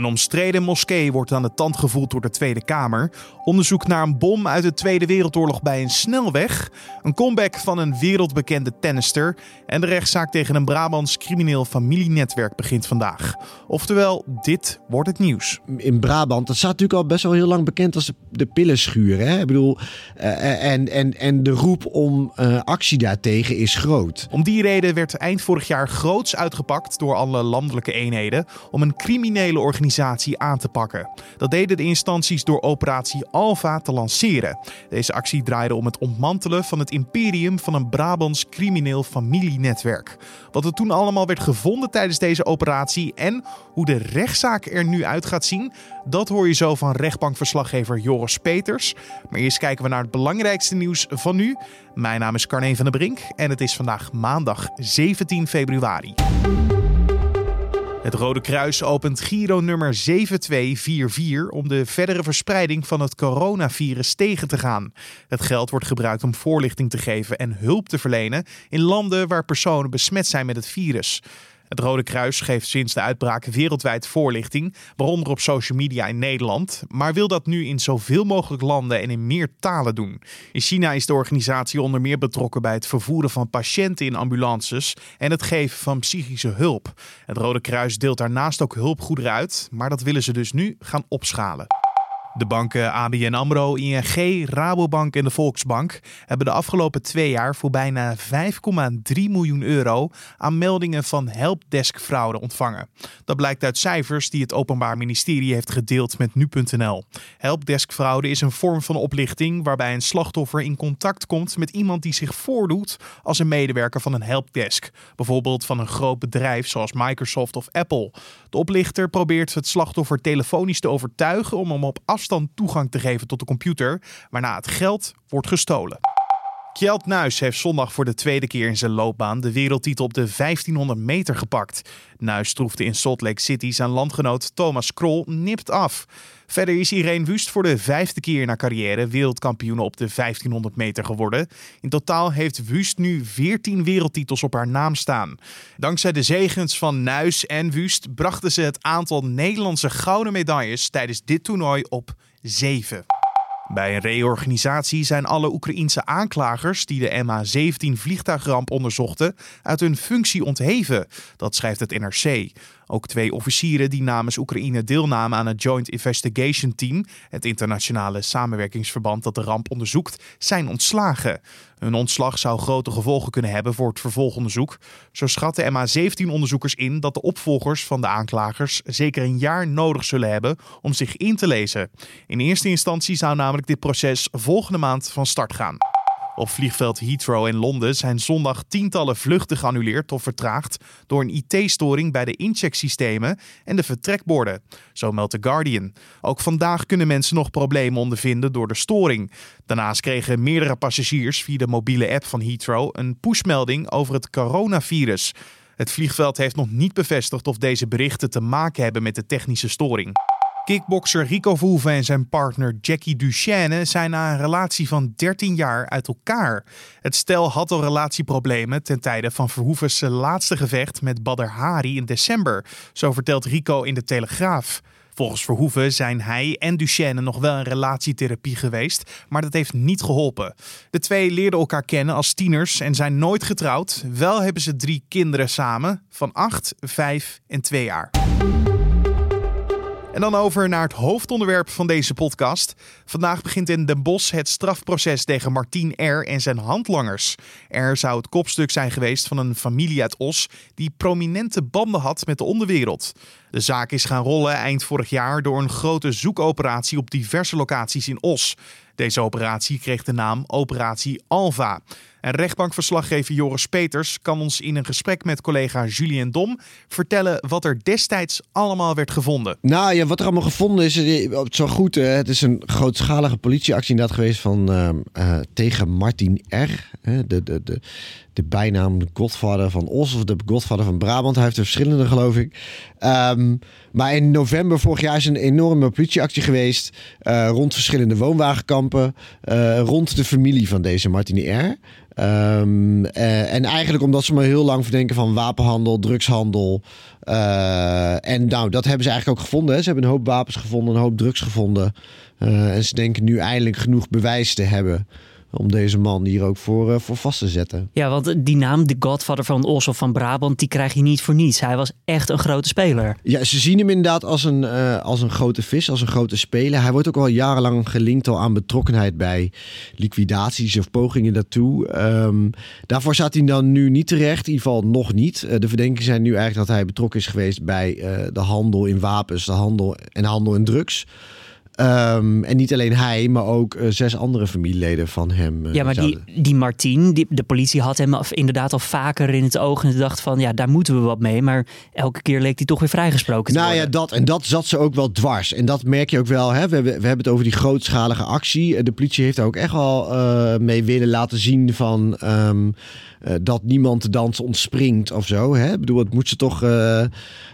Een omstreden moskee wordt aan de tand gevoeld door de Tweede Kamer. Onderzoek naar een bom uit de Tweede Wereldoorlog bij een snelweg. Een comeback van een wereldbekende tennister. En de rechtszaak tegen een Brabants crimineel familienetwerk begint vandaag. Oftewel, dit wordt het nieuws. In Brabant, dat staat natuurlijk al best wel heel lang bekend als de pillenschuur. Hè? Ik bedoel, uh, en, en, en de roep om uh, actie daartegen is groot. Om die reden werd eind vorig jaar groots uitgepakt door alle landelijke eenheden om een criminele organisatie aan te pakken. Dat deden de instanties door operatie Alpha te lanceren. Deze actie draaide om het ontmantelen van het imperium van een Brabants crimineel familienetwerk. Wat er toen allemaal werd gevonden tijdens deze operatie en hoe de rechtszaak er nu uit gaat zien, dat hoor je zo van rechtbankverslaggever Joris Peters. Maar eerst kijken we naar het belangrijkste nieuws van nu. Mijn naam is Carne van der Brink en het is vandaag maandag 17 februari. Het Rode Kruis opent Giro nummer 7244 om de verdere verspreiding van het coronavirus tegen te gaan. Het geld wordt gebruikt om voorlichting te geven en hulp te verlenen in landen waar personen besmet zijn met het virus. Het Rode Kruis geeft sinds de uitbraak wereldwijd voorlichting, waaronder op social media in Nederland, maar wil dat nu in zoveel mogelijk landen en in meer talen doen. In China is de organisatie onder meer betrokken bij het vervoeren van patiënten in ambulances en het geven van psychische hulp. Het Rode Kruis deelt daarnaast ook hulpgoederen uit, maar dat willen ze dus nu gaan opschalen. De banken ABN AMRO, ING, Rabobank en de Volksbank hebben de afgelopen twee jaar voor bijna 5,3 miljoen euro aan meldingen van helpdesk-fraude ontvangen. Dat blijkt uit cijfers die het Openbaar Ministerie heeft gedeeld met nu.nl. Helpdesk-fraude is een vorm van oplichting waarbij een slachtoffer in contact komt met iemand die zich voordoet als een medewerker van een helpdesk, bijvoorbeeld van een groot bedrijf zoals Microsoft of Apple. De oplichter probeert het slachtoffer telefonisch te overtuigen om hem op toegang te geven tot de computer, waarna het geld wordt gestolen. Kjeld Nuis heeft zondag voor de tweede keer in zijn loopbaan de wereldtitel op de 1500 meter gepakt. Nuis troefde in Salt Lake City zijn landgenoot Thomas Krol nipt af. Verder is Irene Wust voor de vijfde keer in haar carrière wereldkampioen op de 1500 meter geworden. In totaal heeft Wust nu 14 wereldtitels op haar naam staan. Dankzij de zegens van Nuis en Wust brachten ze het aantal Nederlandse gouden medailles tijdens dit toernooi op 7. Bij een reorganisatie zijn alle Oekraïense aanklagers die de MH17 vliegtuigramp onderzochten uit hun functie ontheven. Dat schrijft het NRC. Ook twee officieren die namens Oekraïne deelnamen aan het Joint Investigation Team, het internationale samenwerkingsverband dat de ramp onderzoekt, zijn ontslagen. Hun ontslag zou grote gevolgen kunnen hebben voor het vervolgonderzoek. Zo schatten MH17-onderzoekers in dat de opvolgers van de aanklagers zeker een jaar nodig zullen hebben om zich in te lezen. In eerste instantie zou namelijk dit proces volgende maand van start gaan. Op vliegveld Heathrow in Londen zijn zondag tientallen vluchten geannuleerd of vertraagd door een IT-storing bij de inchecksystemen en de vertrekborden. Zo meldt The Guardian. Ook vandaag kunnen mensen nog problemen ondervinden door de storing. Daarnaast kregen meerdere passagiers via de mobiele app van Heathrow een pushmelding over het coronavirus. Het vliegveld heeft nog niet bevestigd of deze berichten te maken hebben met de technische storing. Kickbokser Rico Verhoeven en zijn partner Jackie Duchesne zijn na een relatie van 13 jaar uit elkaar. Het stel had al relatieproblemen ten tijde van Verhoeven's laatste gevecht met Badr Hari in december. Zo vertelt Rico in de Telegraaf. Volgens Verhoeven zijn hij en Duchesne nog wel een relatietherapie geweest, maar dat heeft niet geholpen. De twee leerden elkaar kennen als tieners en zijn nooit getrouwd. Wel hebben ze drie kinderen samen van 8, 5 en 2 jaar. En dan over naar het hoofdonderwerp van deze podcast. Vandaag begint in Den Bosch het strafproces tegen Martien R. en zijn handlangers. R zou het kopstuk zijn geweest van een familie uit Os die prominente banden had met de onderwereld. De zaak is gaan rollen eind vorig jaar door een grote zoekoperatie op diverse locaties in Os. Deze operatie kreeg de naam Operatie Alva. En rechtbankverslaggever Joris Peters kan ons in een gesprek met collega Julien Dom vertellen wat er destijds allemaal werd gevonden. Nou ja, wat er allemaal gevonden is, eh, zo goed. Eh, het is een grootschalige politieactie inderdaad geweest van uh, tegen Martin R. De, de, de, de bijnaam de Godvader van Os of de Godvader van Brabant. Hij heeft er verschillende, geloof ik. Um, maar in november vorig jaar is een enorme politieactie geweest uh, rond verschillende woonwagenkampen, rond de familie van deze Martin R. Ehm, eh, en eigenlijk omdat ze me heel lang verdenken van wapenhandel, drugshandel. Eh, en nou, dat hebben ze eigenlijk ook gevonden. Hè. Ze hebben een hoop wapens gevonden, een hoop drugs gevonden. Eh, en ze denken nu eindelijk genoeg bewijs te hebben om deze man hier ook voor, uh, voor vast te zetten. Ja, want die naam, de Godfather van Osel van Brabant, die krijg je niet voor niets. Hij was echt een grote speler. Ja, ze zien hem inderdaad als een, uh, als een grote vis, als een grote speler. Hij wordt ook al jarenlang gelinkt al aan betrokkenheid bij liquidaties of pogingen daartoe. Um, daarvoor staat hij dan nu niet terecht, in ieder geval nog niet. Uh, de verdenkingen zijn nu eigenlijk dat hij betrokken is geweest bij de handel in wapens, de handel en handel in drugs. Um, en niet alleen hij, maar ook uh, zes andere familieleden van hem. Uh, ja, maar die, die Martin, die, de politie had hem inderdaad al vaker in het oog. En dacht van, ja, daar moeten we wat mee. Maar elke keer leek hij toch weer vrijgesproken te nou, worden. ja, dat, en dat zat ze ook wel dwars. En dat merk je ook wel. Hè? We, hebben, we hebben het over die grootschalige actie. De politie heeft daar ook echt wel uh, mee willen laten zien van... Um, uh, dat niemand de dans ontspringt of zo. Hè? Ik bedoel, het moet ze toch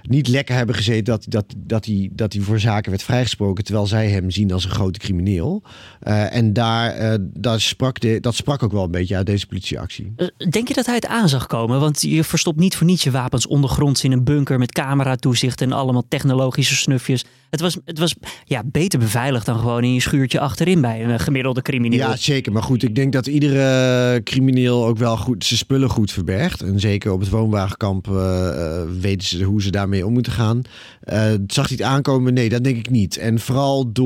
niet lekker hebben gezeten dat, dat, dat, hij, dat hij voor zaken werd vrijgesproken. Terwijl zij hem zien als een grote crimineel. Uh, en daar, daar sprak de, dat sprak ook wel een beetje uit deze politieactie. Denk je dat hij het aan zag komen? Want je verstopt niet voor niets je wapens ondergronds in een bunker met camera-toezicht en allemaal technologische snufjes. Het was, het was ja, beter beveiligd dan gewoon in je schuurtje achterin bij een gemiddelde crimineel. Ja, zeker. Maar goed, ik denk dat iedere crimineel ook wel goed zijn spullen goed verbergt. En zeker op het woonwagenkamp uh, weten ze hoe ze daarmee om moeten gaan. Uh, zag hij het aankomen? Nee, dat denk ik niet. En vooral door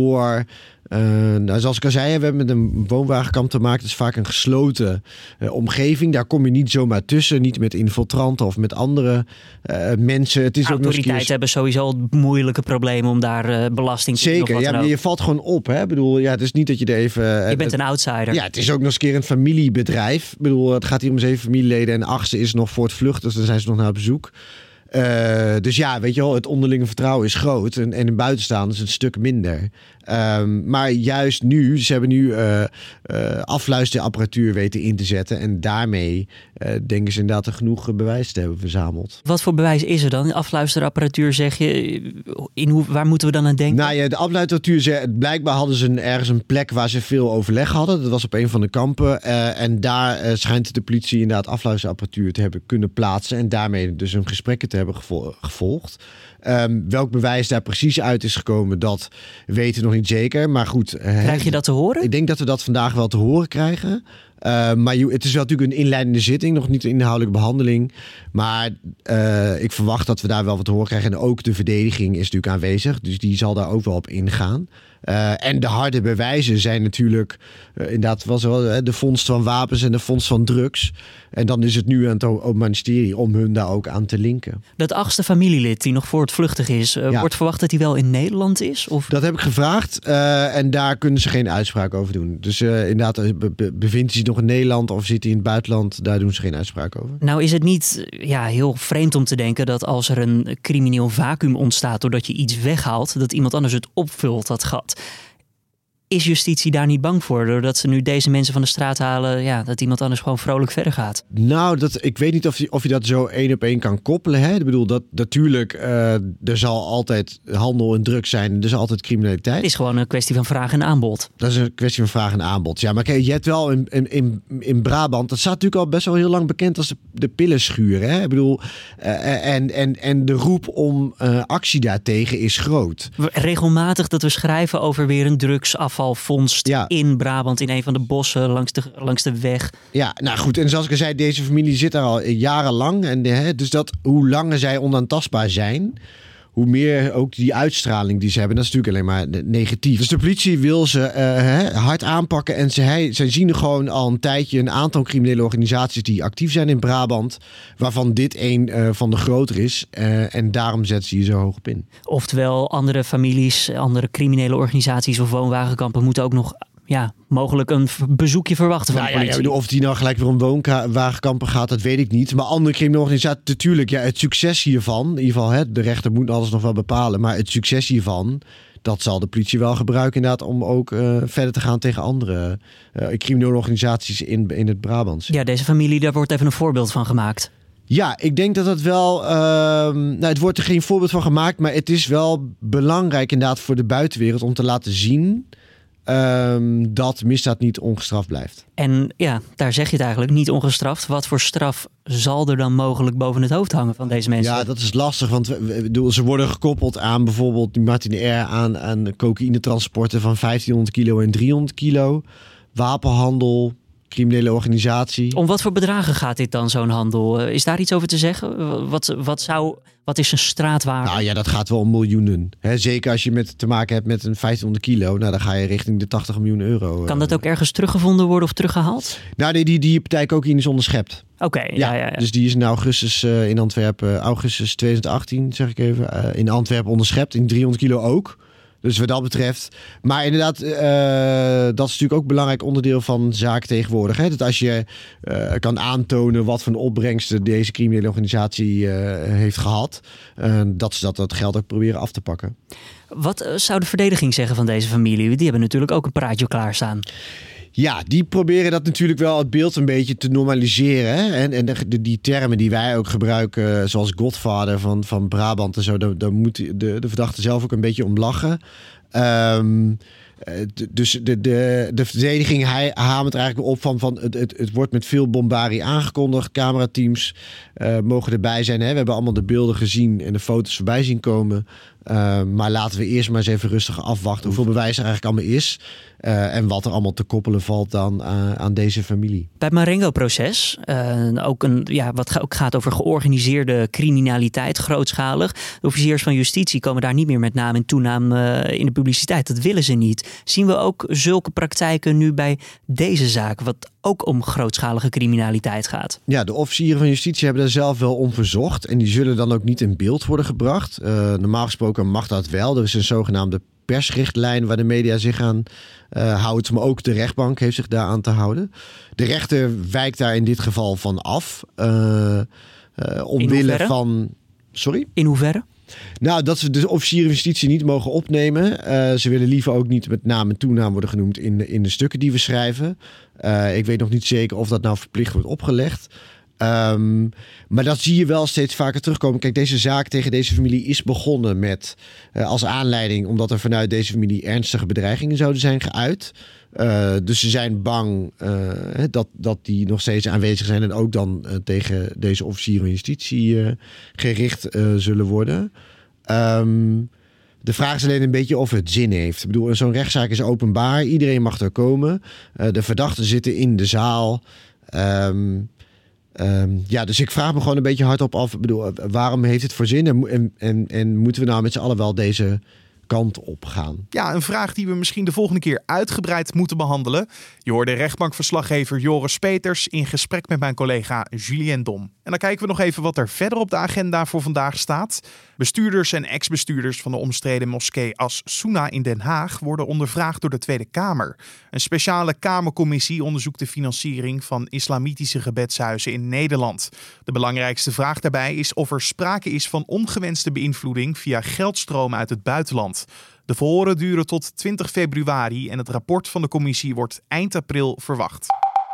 uh, nou, zoals ik al zei, we hebben met een woonwagenkamp te maken. Het is vaak een gesloten uh, omgeving. Daar kom je niet zomaar tussen. Niet met infiltranten of met andere uh, mensen. Het is Autoriteiten ook nog hebben sowieso moeilijke problemen om daar belasting te Zeker, ja, je valt gewoon op. Hè? Ik bedoel, ja, het is niet dat je er even... Je bent een outsider. Ja, het is ook nog eens een keer een familiebedrijf. Ik bedoel, het gaat hier om zeven familieleden. En de achtste is nog voor het vluchten. Dus dan zijn ze nog naar bezoek. Uh, dus ja, weet je wel, het onderlinge vertrouwen is groot. En, en in buitenstaanders een stuk minder. Um, maar juist nu, ze hebben nu uh, uh, afluisterapparatuur weten in te zetten. En daarmee denken ze inderdaad er genoeg bewijs te hebben verzameld. Wat voor bewijs is er dan? Afluisterapparatuur zeg je. In hoe, waar moeten we dan aan denken? Nou ja, de afluisterapparatuur, blijkbaar hadden ze een, ergens een plek waar ze veel overleg hadden. Dat was op een van de kampen. en daar schijnt de politie inderdaad afluisterapparatuur te hebben kunnen plaatsen. En daarmee dus een gesprek te hebben gevolgd. Um, welk bewijs daar precies uit is gekomen, dat weten we nog niet zeker. Maar goed. Krijg je dat te horen? Ik denk dat we dat vandaag wel te horen krijgen. Uh, maar je, het is wel natuurlijk een inleidende zitting, nog niet een inhoudelijke behandeling. Maar uh, ik verwacht dat we daar wel wat te horen krijgen. En ook de verdediging is natuurlijk aanwezig, dus die zal daar ook wel op ingaan. Uh, en de harde bewijzen zijn natuurlijk inderdaad was wel de vondst van wapens en de vondst van drugs. En dan is het nu aan het Openbaar Ministerie om hun daar ook aan te linken. Dat achtste familielid die nog voor het vluchtig is, ja. wordt verwacht dat hij wel in Nederland is? Of? Dat heb ik gevraagd en daar kunnen ze geen uitspraak over doen. Dus inderdaad, be bevindt hij nog in Nederland of zit hij in het buitenland, daar doen ze geen uitspraak over. Nou is het niet ja, heel vreemd om te denken dat als er een crimineel vacuüm ontstaat doordat je iets weghaalt, dat iemand anders het opvult, dat gat. Is justitie daar niet bang voor? Doordat ze nu deze mensen van de straat halen, ja, dat iemand anders gewoon vrolijk verder gaat? Nou, dat, ik weet niet of je, of je dat zo één op één kan koppelen. Hè? Ik bedoel, dat natuurlijk, uh, er zal altijd handel en drugs zijn. Er is altijd criminaliteit. Het is gewoon een kwestie van vraag en aanbod. Dat is een kwestie van vraag en aanbod. Ja, maar kijk, je hebt wel in, in, in Brabant, dat staat natuurlijk al best wel heel lang bekend als de, de pillenschuur. Hè? Ik bedoel, uh, en, en, en de roep om uh, actie daartegen is groot. Regelmatig dat we schrijven over weer een drugsafval vondst ja. in Brabant in een van de bossen langs de, langs de weg. Ja, nou goed. En zoals ik al zei, deze familie zit daar al jarenlang. En hè, dus dat hoe langer zij onaantastbaar zijn, hoe meer ook die uitstraling die ze hebben, dat is natuurlijk alleen maar negatief. Dus de politie wil ze uh, hard aanpakken. En ze, ze zien gewoon al een tijdje een aantal criminele organisaties die actief zijn in Brabant. Waarvan dit een uh, van de grotere is. Uh, en daarom zetten ze hier zo hoog op in. Oftewel, andere families, andere criminele organisaties of woonwagenkampen moeten ook nog ja, mogelijk een bezoekje verwachten van nou, de politie. Ja, of die nou gelijk weer een woonwagenkampen gaat, dat weet ik niet. Maar andere criminele organisaties, natuurlijk, ja, het succes hiervan, in ieder geval, hè, de rechter moet alles nog wel bepalen, maar het succes hiervan, dat zal de politie wel gebruiken inderdaad om ook uh, verder te gaan tegen andere uh, criminele organisaties in, in het Brabants. Ja, deze familie, daar wordt even een voorbeeld van gemaakt. Ja, ik denk dat het wel. Uh, nou, het wordt er geen voorbeeld van gemaakt, maar het is wel belangrijk inderdaad voor de buitenwereld om te laten zien ehm, dat misdaad niet ongestraft blijft. En ja, daar zeg je het eigenlijk, niet ongestraft. Wat voor straf zal er dan mogelijk boven het hoofd hangen van deze mensen? Ja, dat is lastig, want we- we- we- ze worden gekoppeld aan bijvoorbeeld Martin R. aan, aan cocaïnetransporten van 1500 kilo en 300 kilo. Wapenhandel, criminele organisatie. Om wat voor bedragen gaat dit dan, zo'n handel? Eh, Is daar iets over te zeggen? Wat, wat, zou, wat is een straatwaarde? Nou ja, dat gaat wel om miljoenen. Zeker als je met, te maken hebt met een 1500 kilo. Nou, dan ga je richting de 80 miljoen euro. kan eh. dat ook ergens teruggevonden worden of teruggehaald? Nou, nee, die, die partij cocaïne is onderschept. Oké, ja, ja, ja. Dus die is in augustus eh, in Antwerpen, augustus 2018 zeg ik even, in Antwerpen onderschept. In 300 kilo ook. Dus wat dat betreft. Maar inderdaad, eh, dat is natuurlijk ook een belangrijk onderdeel van zaak tegenwoordig. Hè? Dat als je eh, kan aantonen wat voor opbrengsten deze criminele organisatie eh, heeft gehad, eh, dat ze dat, dat geld ook proberen af te pakken. Wat zou de verdediging zeggen van deze familie? Die hebben natuurlijk ook een praatje klaarstaan. Ja, die proberen dat natuurlijk wel het beeld een beetje te normaliseren. Hè? En, en de, die termen die wij ook gebruiken, zoals Godfather van, van Brabant en zo, daar, daar moet de, de verdachte zelf ook een beetje om lachen. Ehm, eh, dus de, de, de verdediging hamert er eigenlijk op van, van het, het, het wordt met veel bombarie aangekondigd. Camerateams eh, mogen erbij zijn. Hè? We hebben allemaal de beelden gezien en de foto's voorbij zien komen. Eh, maar laten we eerst maar eens even rustig afwachten hoeveel bewijs er eigenlijk allemaal is. eh, en wat er allemaal te koppelen valt dan aan- aan deze familie. Bij het Marengo-proces, eh, ook een, ja, wat ook gaat over georganiseerde criminaliteit, grootschalig. De officiers van justitie komen daar niet meer met naam en toenaam eh, in de publiciteit. Dat willen ze niet. Zien we ook zulke praktijken nu bij deze zaak, wat ook om grootschalige criminaliteit gaat? Ja, de officieren van justitie hebben daar zelf wel om verzocht. En die zullen dan ook niet in beeld worden gebracht. Eh, normaal gesproken mag dat wel. Er is een zogenaamde persrichtlijn waar de media zich aan eh, houdt. Maar ook de rechtbank heeft zich daar aan te houden. De rechter wijkt daar in dit geval van af. eh, omwille van. Sorry? In hoeverre? Nou, dat ze de officieren justitie niet mogen opnemen. Eh, ze willen liever ook niet met naam en toenaam worden genoemd in de, in de stukken die we schrijven. Eh, ik weet nog niet zeker of dat nou verplicht wordt opgelegd. Ehm, maar dat zie je wel steeds vaker terugkomen. Kijk, deze zaak tegen deze familie is begonnen met eh, als aanleiding omdat er vanuit deze familie ernstige bedreigingen zouden zijn geuit. Eh, dus ze zijn bang eh, dat, dat die nog steeds aanwezig zijn en ook dan eh, tegen deze officieren van justitie gericht zullen worden. Ehm, de vraag is alleen een beetje of het zin heeft. Ik bedoel, zo'n rechtszaak is openbaar. Iedereen mag er komen. De verdachten zitten in de zaal. Ehm, ehm, ja, dus ik vraag me gewoon een beetje hardop af. Ik bedoel, waarom heeft het voor zin? En, en, en moeten we nou met z'n allen wel deze kant? Ja, een vraag die we misschien de volgende keer uitgebreid moeten behandelen. Je hoorde rechtbankverslaggever Joris Peters in gesprek met mijn collega Julien Dom. En dan kijken we nog even wat er verder op de agenda voor vandaag staat. Bestuurders en ex-bestuurders van de omstreden moskee As Souna in Den Haag worden ondervraagd door de Tweede Kamer. Een speciale Kamercommissie onderzoekt de financiering van islamitische gebedshuizen in Nederland. De belangrijkste vraag daarbij is of er sprake is van ongewenste beïnvloeding via geldstromen uit het buitenland. De verhoren duren tot 20 februari en het rapport van de commissie wordt eind april verwacht.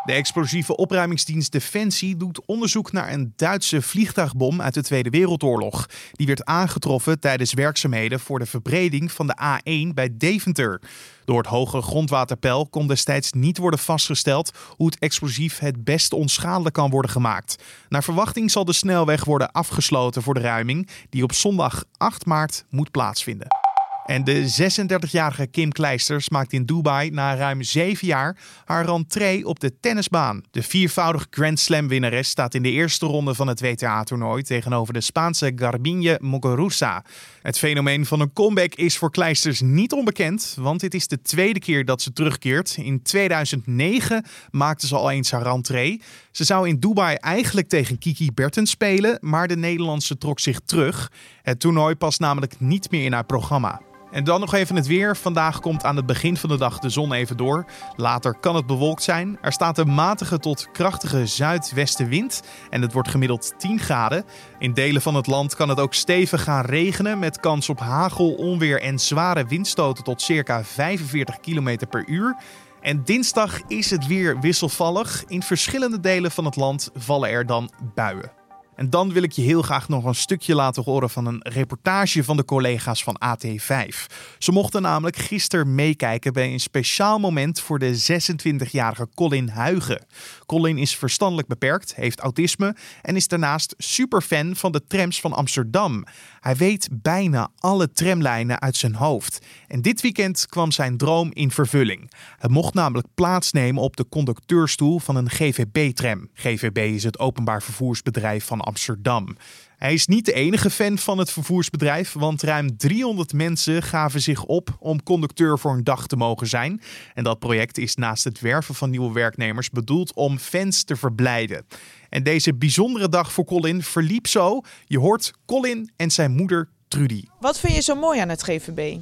De explosieve opruimingsdienst Defensie doet onderzoek naar een Duitse vliegtuigbom uit de Tweede Wereldoorlog. Die werd aangetroffen tijdens werkzaamheden voor de verbreding van de A1 bij Deventer. Door het hoge grondwaterpeil kon destijds niet worden vastgesteld hoe het explosief het beste onschadelijk kan worden gemaakt. Naar verwachting zal de snelweg worden afgesloten voor de ruiming, die op zondag 8 maart moet plaatsvinden. En de 36-jarige Kim Kleisters maakt in Dubai na ruim zeven jaar haar rentree op de tennisbaan. De viervoudig Grand Slam winnares staat in de eerste ronde van het WTA-toernooi tegenover de Spaanse Garbine Muguruza. Het fenomeen van een comeback is voor Kleisters niet onbekend, want dit is de tweede keer dat ze terugkeert. In 2009 maakte ze al eens haar rentree. Ze zou in Dubai eigenlijk tegen Kiki Bertens spelen, maar de Nederlandse trok zich terug. Het toernooi past namelijk niet meer in haar programma. En dan nog even het weer. Vandaag komt aan het begin van de dag de zon even door. Later kan het bewolkt zijn. Er staat een matige tot krachtige zuidwestenwind en het wordt gemiddeld 10 graden. In delen van het land kan het ook stevig gaan regenen met kans op hagel, onweer en zware windstoten tot circa 45 km per uur. En dinsdag is het weer wisselvallig. In verschillende delen van het land vallen er dan buien. En dan wil ik je heel graag nog een stukje laten horen van een reportage van de collega's van AT5. Ze mochten namelijk gisteren meekijken bij een speciaal moment voor de 26-jarige Colin Huigen. Colin is verstandelijk beperkt, heeft autisme en is daarnaast superfan van de trams van Amsterdam. Hij weet bijna alle tramlijnen uit zijn hoofd. En dit weekend kwam zijn droom in vervulling. Hij mocht namelijk plaatsnemen op de conducteurstoel van een GVB-tram. GVB is het openbaar vervoersbedrijf van Amsterdam. Hij is niet de enige fan van het vervoersbedrijf, want ruim 300 mensen gaven zich op om conducteur voor een dag te mogen zijn. En dat project is naast het werven van nieuwe werknemers bedoeld om fans te verblijden. En deze bijzondere dag voor Colin verliep zo. Je hoort Colin en zijn moeder Trudy. Wat vind je zo mooi aan het GVB?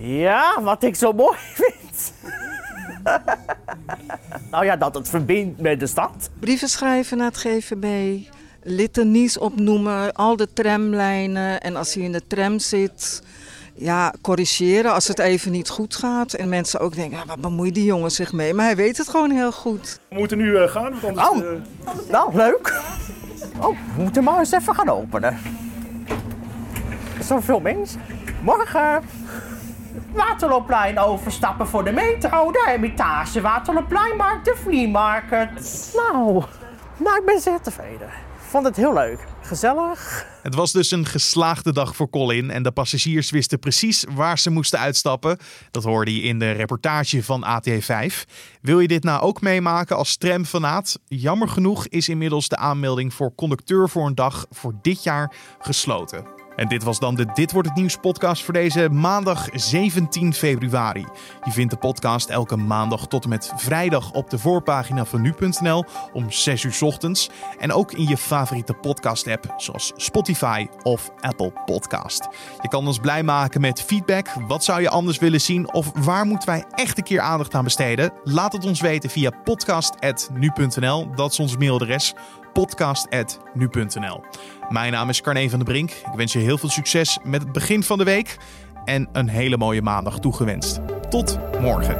Ja, wat ik zo mooi vind. nou ja, dat het verbindt met de stad. Brieven schrijven naar het GVB, litanies opnoemen, al de tramlijnen. En als hij in de tram zit, ja, corrigeren als het even niet goed gaat. En mensen ook denken, wat bemoeit die jongen zich mee? Maar hij weet het gewoon heel goed. We moeten nu uh, gaan, want anders... Oh, uh... nou leuk. Oh, we moeten maar eens even gaan openen. Zoveel mensen. Morgen. Waterloopplein overstappen voor de metro, de Hermitage, Waterloopplein, de Flea Market. Nou, nou, ik ben zeer tevreden. Vond het heel leuk. Gezellig. Het was dus een geslaagde dag voor Colin en de passagiers wisten precies waar ze moesten uitstappen. Dat hoorde je in de reportage van AT5. Wil je dit nou ook meemaken als tramfanaat? Jammer genoeg is inmiddels de aanmelding voor conducteur voor een dag voor dit jaar gesloten. En dit was dan de Dit wordt het nieuws podcast voor deze maandag 17 februari. Je vindt de podcast elke maandag tot en met vrijdag op de voorpagina van nu.nl om 6 uur ochtends. En ook in je favoriete podcast app zoals Spotify of Apple Podcast. Je kan ons blij maken met feedback. Wat zou je anders willen zien? Of waar moeten wij echt een keer aandacht aan besteden? Laat het ons weten via podcast.nu.nl. Dat is ons mailadres podcast.nu.nl. Mijn naam is Carne van der Brink. Ik wens je heel veel succes met het begin van de week en een hele mooie maandag toegewenst. Tot morgen.